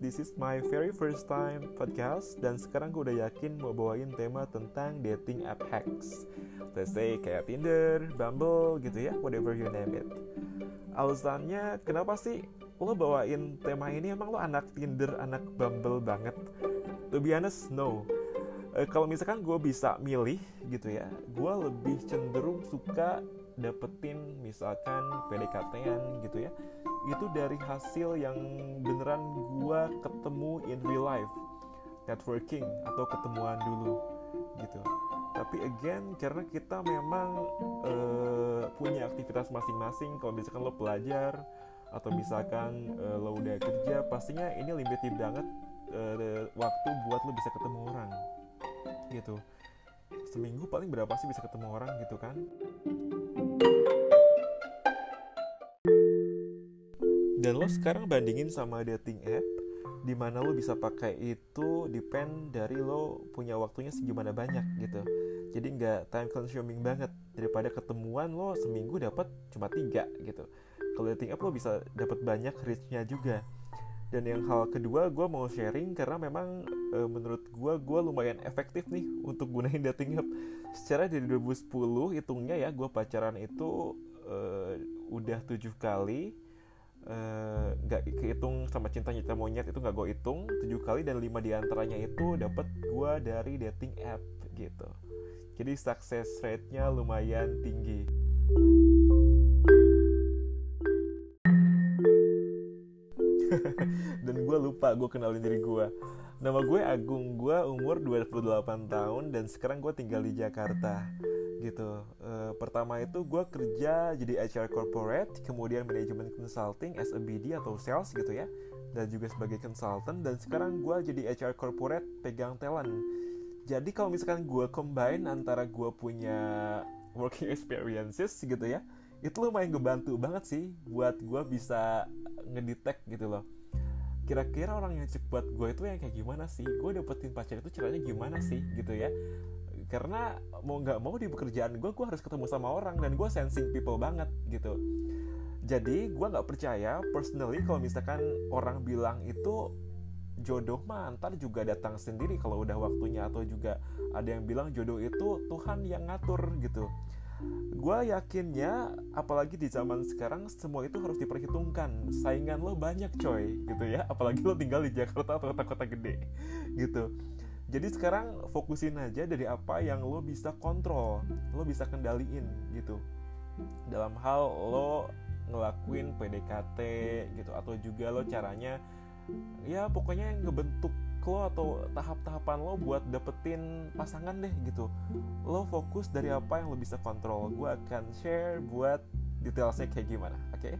this is my very first time podcast Dan sekarang gue udah yakin mau bawain tema tentang dating app hacks. Let's say kayak Tinder, Bumble gitu ya, whatever you name it. Alasannya kenapa sih lo bawain tema ini? Emang lo anak Tinder, anak Bumble banget? To be honest, no. E, Kalau misalkan gue bisa milih gitu ya Gue lebih cenderung suka dapetin misalkan PDKT-an gitu ya itu dari hasil yang beneran gue ketemu in real life networking atau ketemuan dulu gitu. Tapi again karena kita memang uh, punya aktivitas masing-masing kalau misalkan lo pelajar atau misalkan uh, lo udah kerja pastinya ini limited banget uh, waktu buat lo bisa ketemu orang gitu. Seminggu paling berapa sih bisa ketemu orang gitu kan dan lo sekarang bandingin sama dating app di mana lo bisa pakai itu depend dari lo punya waktunya segimana banyak gitu. Jadi nggak time consuming banget. Daripada ketemuan lo seminggu dapat cuma tiga gitu. Kalau dating app lo bisa dapat banyak reachnya juga. Dan yang hal kedua gue mau sharing karena memang e, menurut gue gue lumayan efektif nih untuk gunain dating app. Secara dari 2010 hitungnya ya gue pacaran itu e, udah tujuh kali nggak uh, kehitung sama cinta cinta monyet itu nggak gue hitung tujuh kali dan lima di antaranya itu dapat gue dari dating app gitu. Jadi success rate-nya lumayan tinggi. Dan gue lupa gue kenalin diri gue nama gue Agung gue umur 28 tahun dan sekarang gue tinggal di Jakarta gitu. E, pertama itu gue kerja jadi HR corporate, kemudian manajemen consulting as a BD atau sales gitu ya, dan juga sebagai consultant. Dan sekarang gue jadi HR corporate pegang talent. Jadi kalau misalkan gue combine antara gue punya working experiences gitu ya, itu lumayan ngebantu banget sih buat gue bisa ngedetect gitu loh. Kira-kira orang yang cek buat gue itu yang kayak gimana sih? Gue dapetin pacar itu caranya gimana sih gitu ya? Karena mau nggak mau di pekerjaan gue gue harus ketemu sama orang dan gue sensing people banget gitu. Jadi gue nggak percaya personally kalau misalkan orang bilang itu jodoh mah juga datang sendiri kalau udah waktunya atau juga ada yang bilang jodoh itu Tuhan yang ngatur gitu. Gue yakinnya apalagi di zaman sekarang semua itu harus diperhitungkan. Saingan lo banyak coy gitu ya. Apalagi lo tinggal di Jakarta atau kota-kota gede gitu jadi sekarang fokusin aja dari apa yang lo bisa kontrol, lo bisa kendaliin gitu. Dalam hal lo ngelakuin PDKT gitu atau juga lo caranya ya pokoknya ngebentuk lo atau tahap-tahapan lo buat dapetin pasangan deh gitu. Lo fokus dari apa yang lo bisa kontrol. Gue akan share buat detailnya kayak gimana, oke? Okay?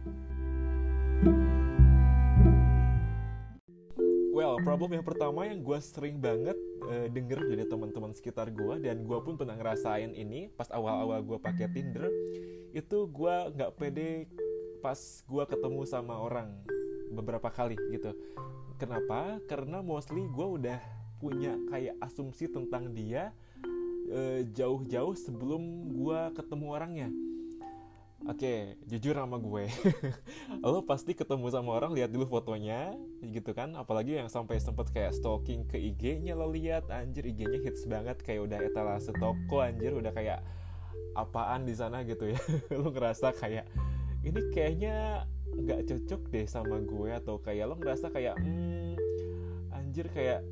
Problem yang pertama yang gue sering banget uh, denger dari teman-teman sekitar gue dan gue pun pernah ngerasain ini pas awal-awal gue pakai Tinder itu gue nggak pede pas gue ketemu sama orang beberapa kali gitu. Kenapa? Karena mostly gue udah punya kayak asumsi tentang dia uh, jauh-jauh sebelum gue ketemu orangnya Oke, okay, jujur sama gue. lo pasti ketemu sama orang lihat dulu fotonya gitu kan, apalagi yang sampai sempet kayak stalking ke IG-nya lo lihat, anjir IG-nya hits banget kayak udah etalase toko anjir udah kayak apaan di sana gitu ya. lo ngerasa kayak ini kayaknya nggak cocok deh sama gue atau kayak lo ngerasa kayak hmm, anjir kayak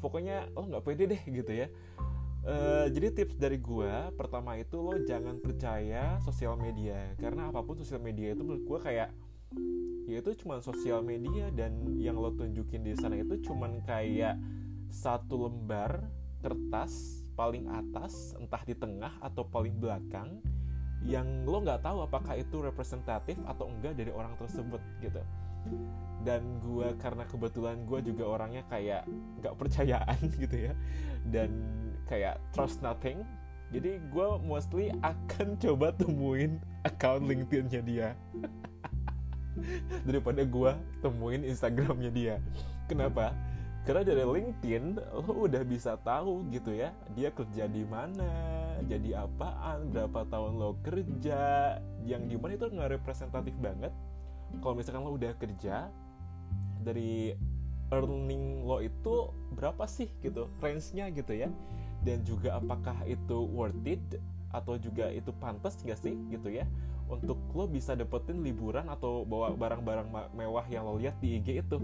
pokoknya lo nggak pede deh gitu ya Uh, jadi tips dari gue pertama itu lo jangan percaya sosial media. Karena apa pun sosial media itu menurut gue kayak ya itu cuma sosial media dan yang lo tunjukin di sana itu cuma kayak satu lembar kertas paling atas entah di tengah atau paling belakang yang lo nggak tahu apakah itu representatif atau enggak dari orang tersebut gitu. Dan gue karena kebetulan gue juga orangnya kayak nggak percayaan gitu ya. Dan kayak trust nothing. Jadi gue mostly akan coba temuin account LinkedIn-nya dia. Daripada gue temuin Instagramnya dia. Kenapa? Karena dari LinkedIn lo udah bisa tahu gitu ya dia kerja di mana jadi apaan berapa tahun lo kerja yang di mana itu nggak representatif banget. Kalau misalkan lo udah kerja dari earning lo itu berapa sih gitu range-nya gitu ya dan juga apakah itu worth it? Atau juga itu pantas gak sih gitu ya? Untuk lo bisa dapetin liburan atau bawa barang-barang mewah yang lo lihat di IG itu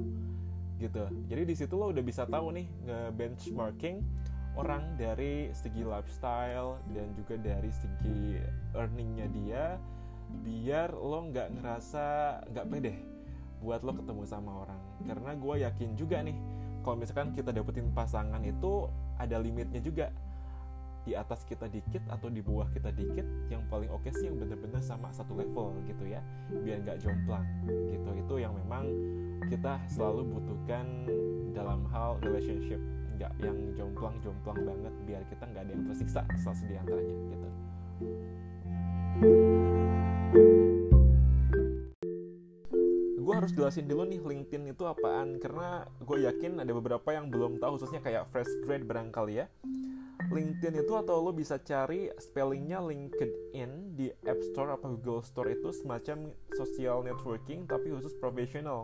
gitu. Jadi di situ lo udah bisa tahu nih nge benchmarking orang dari segi lifestyle dan juga dari segi earningnya dia biar lo nggak ngerasa nggak pede buat lo ketemu sama orang. Karena gue yakin juga nih kalau misalkan kita dapetin pasangan itu ada limitnya juga. Di atas kita dikit atau di bawah kita dikit yang paling oke okay sih yang bener-bener sama satu level gitu ya. Biar nggak jomplang gitu. Itu yang memang kita selalu butuhkan dalam hal relationship. Nggak yang jomplang-jomplang banget biar kita nggak ada yang tersiksa salah satu antaranya gitu. gue harus jelasin dulu nih LinkedIn itu apaan? Karena gue yakin ada beberapa yang belum tahu khususnya kayak fresh grade barangkali ya. LinkedIn itu atau lo bisa cari spellingnya LinkedIn di App Store atau Google Store itu semacam social networking tapi khusus profesional.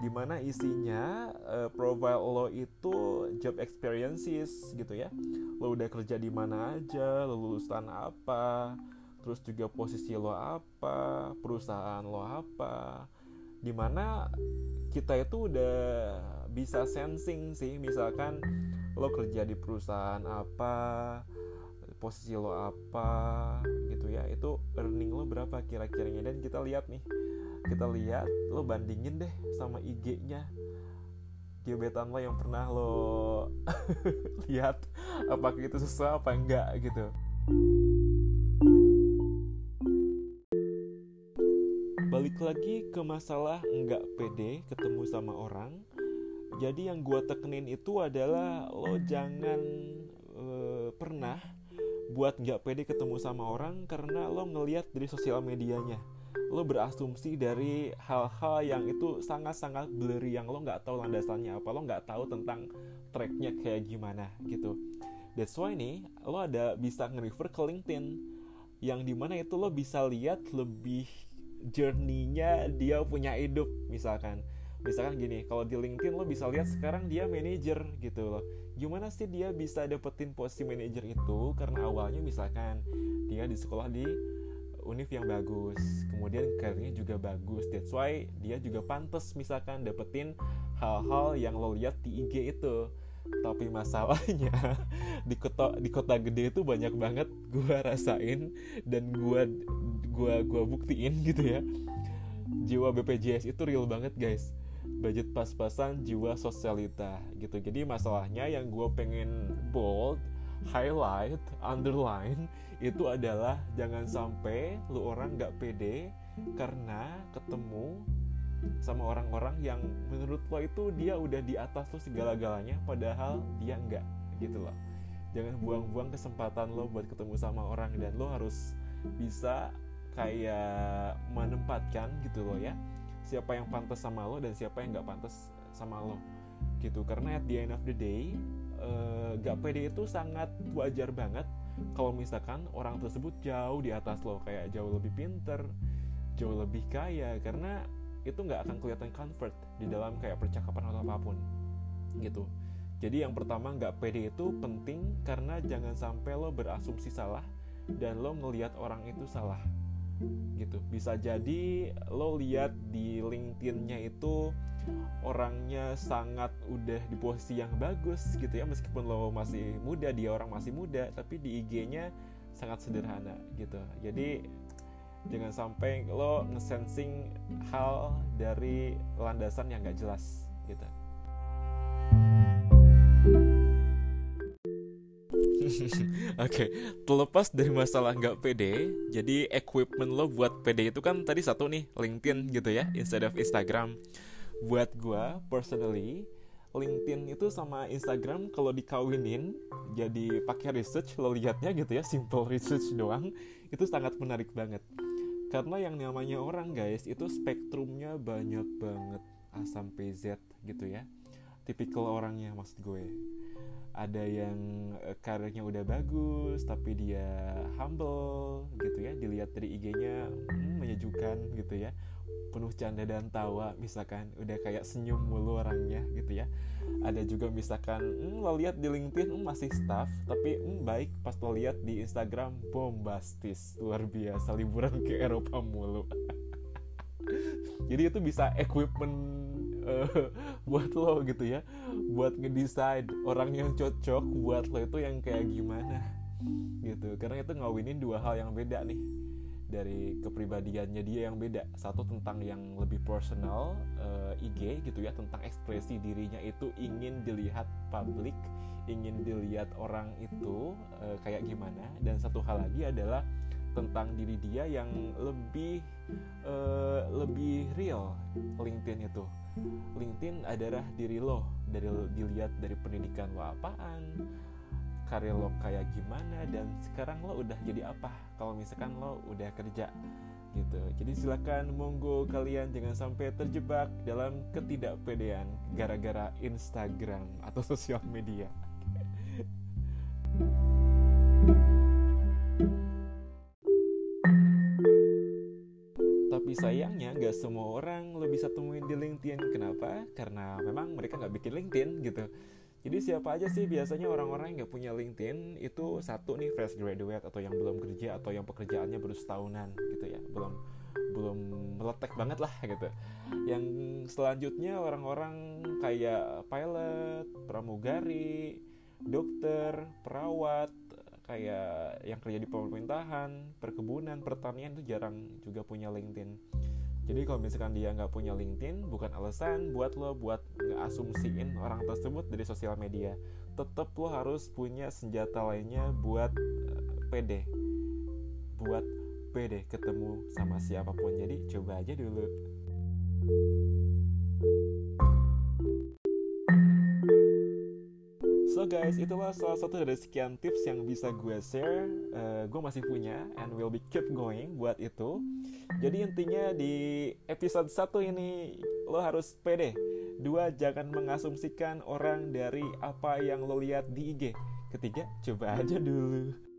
Di mana isinya uh, profile lo itu job experiences gitu ya. Lo udah kerja di mana aja lo lulusan apa terus juga posisi lo apa perusahaan lo apa di mana kita itu udah bisa sensing sih misalkan lo kerja di perusahaan apa posisi lo apa gitu ya. Itu earning lo berapa kira-kiranya. Dan kita lihat nih kita lihat lo bandingin deh sama IG-nya gebetan lo yang pernah lo lihat apakah itu sesuai apa enggak gitu lagi ke masalah enggak pede ketemu sama orang. Jadi yang gue tekenin itu adalah lo jangan uh, pernah buat nggak pede ketemu sama orang karena lo ngeliat dari sosial medianya. Lo berasumsi dari hal-hal yang itu sangat-sangat blurry yang lo nggak tahu landasannya apa lo nggak tahu tentang tracknya kayak gimana gitu. That's why nih lo ada bisa nge-refer ke LinkedIn yang di mana itu lo bisa lihat lebih journey-nya dia punya hidup misalkan. Misalkan gini kalau di LinkedIn lo bisa lihat sekarang dia manajer gitu loh. Gimana sih dia bisa dapetin posisi manajer itu? Karena awalnya misalkan dia di sekolah di univ yang bagus kemudian karirnya juga bagus. That's why dia juga pantas misalkan dapetin hal-hal yang lo lihat di IG itu tapi masalahnya di kota di kota gede itu banyak banget gue rasain dan gue gua gua buktiin gitu ya. Jiwa BPJS itu real banget guys. Budget pas-pasan jiwa sosialita gitu. Jadi masalahnya yang gue pengen bold highlight underline itu adalah jangan sampai lu orang gak pede karena ketemu sama orang-orang yang menurut lo itu dia udah di atas lo segala-galanya padahal dia enggak gitu loh. Jangan buang-buang kesempatan lo buat ketemu sama orang dan lo harus bisa kayak menempatkan gitu loh ya siapa yang pantas sama lo dan siapa yang nggak pantas sama lo gitu. Karena at the end of the day uh, gak pede itu sangat wajar banget kalau misalkan orang tersebut jauh di atas lo kayak jauh lebih pinter jauh lebih kaya. Karena itu nggak akan kelihatan comfort di dalam kayak percakapan atau apa pun gitu. Jadi yang pertama nggak pede itu penting karena jangan sampai lo berasumsi salah dan lo ngelihat orang itu salah gitu. Bisa jadi lo lihat di LinkedIn-nya itu orangnya sangat udah di posisi yang bagus gitu ya. Meskipun lo masih muda dia orang masih muda tapi di IG-nya sangat sederhana gitu. Jadi jangan sampai lo ngesensing hal dari landasan yang gak jelas gitu Oke, okay. terlepas dari masalah nggak pede, jadi equipment lo buat pede itu kan tadi satu nih LinkedIn gitu ya, instead of Instagram. Buat gue personally, LinkedIn itu sama Instagram kalau dikawinin jadi pakai research lo lihatnya gitu ya, simple research doang, itu sangat menarik banget. Karena yang namanya orang guys itu spektrumnya banyak banget A sampai Z gitu ya. Tipikal orangnya maksud gue ada yang uh, karirnya udah bagus tapi dia humble gitu ya. Dilihat dari IG-nya hmm, menyejukkan gitu ya. Penuh canda dan tawa misalkan. Udah kayak senyum mulu orangnya gitu ya. Ada juga misalkan hmm, lo lihat di LinkedIn hmm, masih staff tapi hmm, baik. Pas lo lihat di Instagram bombastis. Luar biasa liburan ke Eropa mulu. Jadi itu bisa equipment uh, buat lo gitu ya. Buat ngedesain orang yang cocok buat lo itu yang kayak gimana gitu. Karena itu ngawinin dua hal yang beda nih. Dari kepribadiannya dia yang beda. Satu tentang yang lebih personal uh, eh, IG gitu ya tentang ekspresi dirinya itu ingin dilihat publik ingin dilihat orang itu uh, kayak gimana. Dan satu hal lagi adalah tentang diri dia yang lebih uh, lebih real. LinkedIn itu. LinkedIn adalah diri lo. Dari dilihat dari pendidikan lo apaan karir lo kayak gimana dan sekarang lo udah jadi apa. Kalau misalkan lo udah kerja gitu. Jadi silakan monggo kalian jangan sampai terjebak dalam ketidakpedean gara-gara Instagram atau sosial media tapi sayangnya gak semua orang lo bisa temuin di LinkedIn. Kenapa? Karena memang mereka nggak bikin LinkedIn gitu. Jadi siapa aja sih biasanya orang-orang yang gak punya LinkedIn itu satu nih fresh graduate atau yang belum kerja atau yang pekerjaannya baru setahunan gitu ya. Belum belum meletek banget lah gitu. Yang selanjutnya orang-orang kayak pilot, pramugari, dokter, perawat, kayak yang kerja di pemerintahan, perkebunan, pertanian itu jarang juga punya LinkedIn jadi kalau misalkan dia nggak punya LinkedIn, bukan alasan buat lo buat ngeasumsiin orang tersebut dari sosial media. Tetap lo harus punya senjata lainnya buat uh, pede, buat pede ketemu sama siapa pun. Jadi coba aja dulu. So guys, itulah salah satu dari sekian tips yang bisa gue share. Uh, gue masih punya and will be keep going buat itu. Jadi intinya di episode 1 ini lo harus pede. Dua, jangan mengasumsikan orang dari apa yang lo lihat di IG. Ketiga, coba aja dulu.